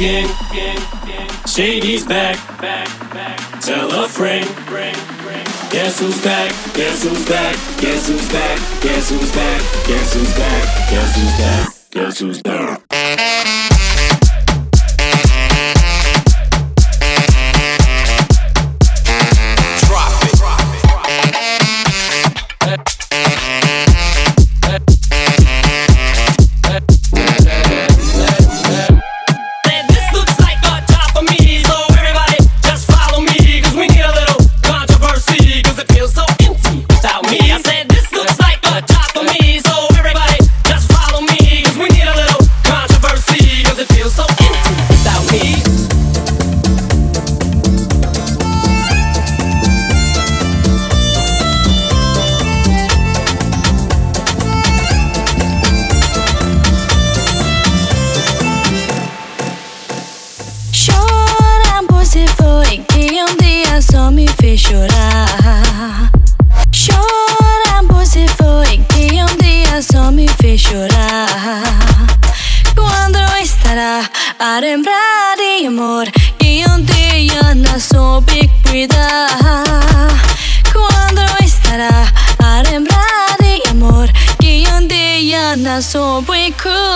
again. Shady's back. Tell a friend. Guess who's back? Guess who's back? Guess who's back? Guess who's back? Guess who's back? Guess who's back? Guess who's back?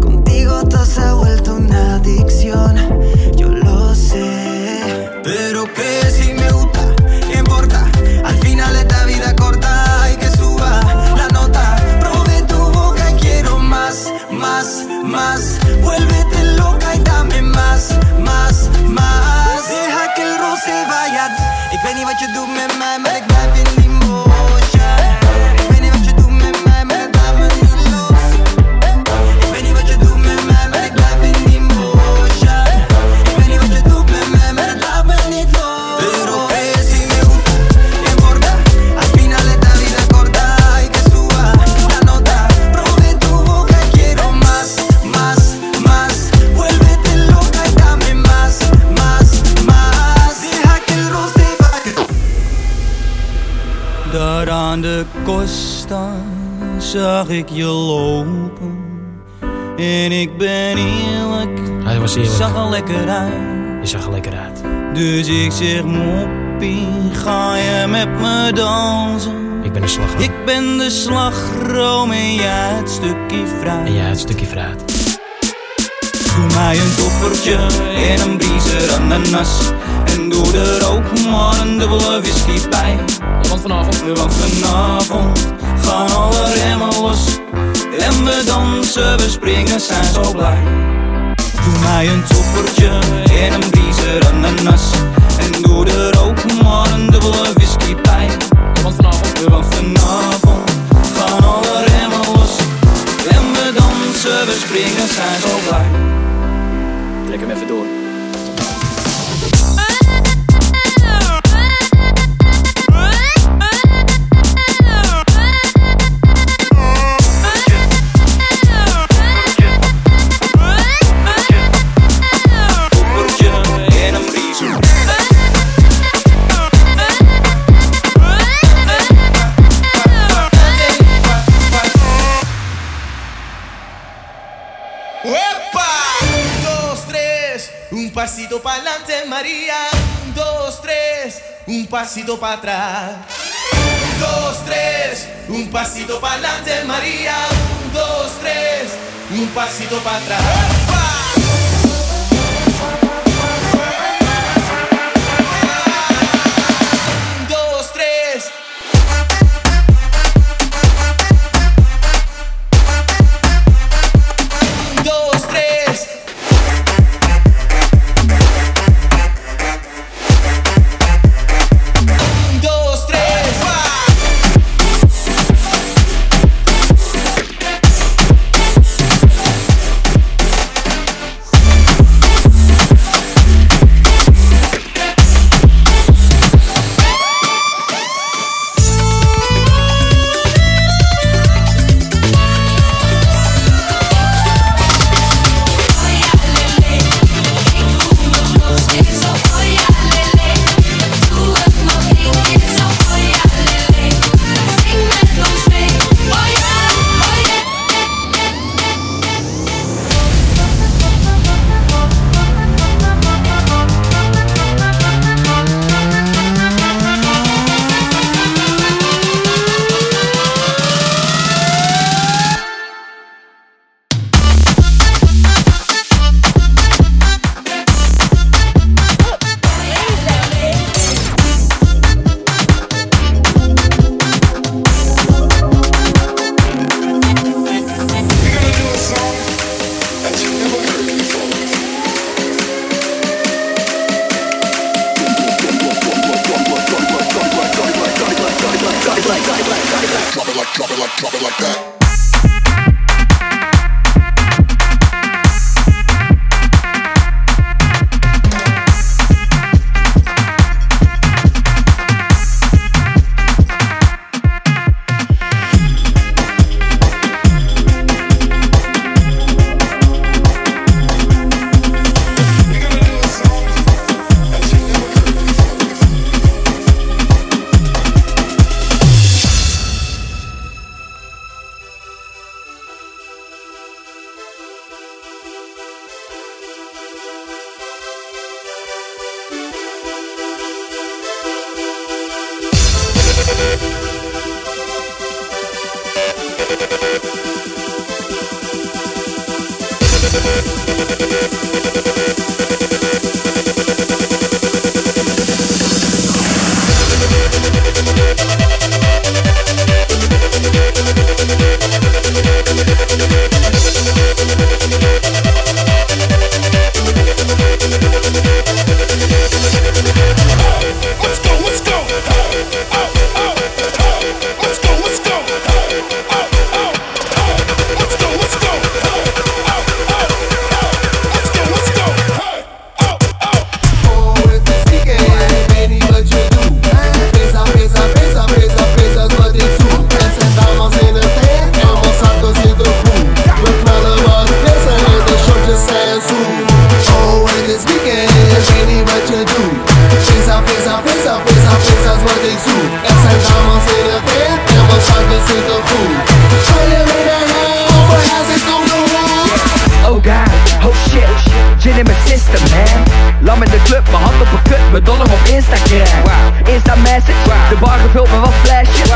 contigo todo se ha vuelto una adicción. De costa zag ik je lopen. En ik ben eerlijk, Hij was eerlijk. zag er lekker uit. Je zag er lekker uit. Dus ik zeg moppie, ga je met me dansen? Ik ben een slagroom. Ik ben de slagroom en jij het stukje fruit. En jij het stukje fruit. Doe mij een toppertje en een briezer ananas. En doe er ook maar een dubbele whisky bij. Want vanavond. Want vanavond gaan alle remmen los. En we dansen, we springen, zijn zo blij. Doe mij een toppertje en een briezer ananas. En doe er ook maar een dubbele whisky bij. Want vanavond. Want vanavond gaan alle remmen los. En we dansen, we springen, zijn zo blij. Trek hem even door. Pasito para adelante, María. Un, dos, tres, un pasito para atrás. Un, dos, tres, un pasito para adelante, María. Un, dos, tres, un pasito para atrás. drop it like that. Thank een mijn dollar op Instagram. Insta message, de bar gevuld met wat flashes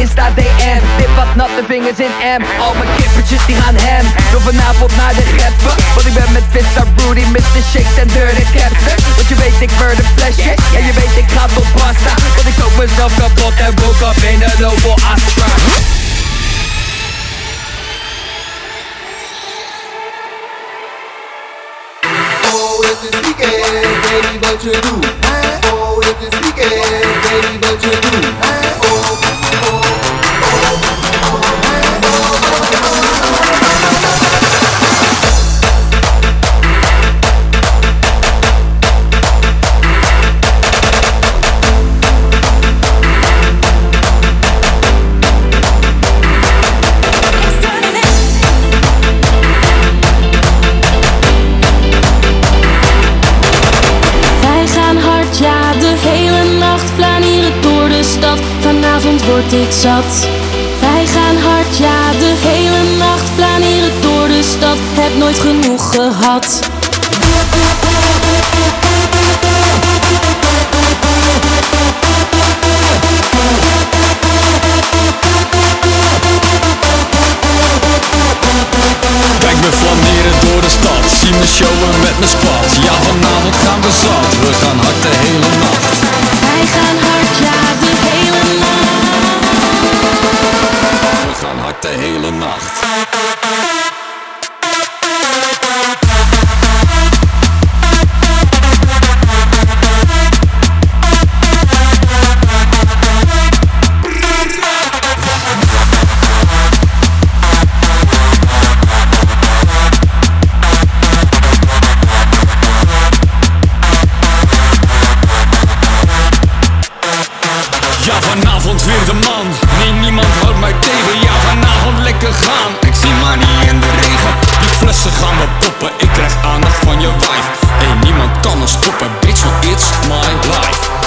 Insta DM, dip wat natte vingers in M. Al mijn kippertjes die gaan hem. Door vanavond naar de reppen. Want ik ben met Vista Broody, Mr. Shakes en Dirty Captain Want je weet ik murder flesjes, ja je weet ik ga tot pasta. Want ik zoek mezelf kapot en woke up in een Opel Astra ik weet niet wat je doet. Oh, het is weekend, ik weet niet wat je doet. Stad. Vanavond word ik zat. Wij gaan hard, ja, de hele nacht flanieren door de stad. Heb nooit genoeg gehad. Kijk me flaneren door de stad, zie me showen met mijn squad. Ja, vanavond gaan we zat, we gaan hard de hele nacht. Wij gaan hard, ja, Vanavond weer de man, nee niemand houdt mij tegen. Ja vanavond lekker gaan, ik zie maar niet in de regen. Die flessen gaan we poppen, ik krijg aandacht van je wijf Hey niemand kan ons stoppen, bitch want it's my life?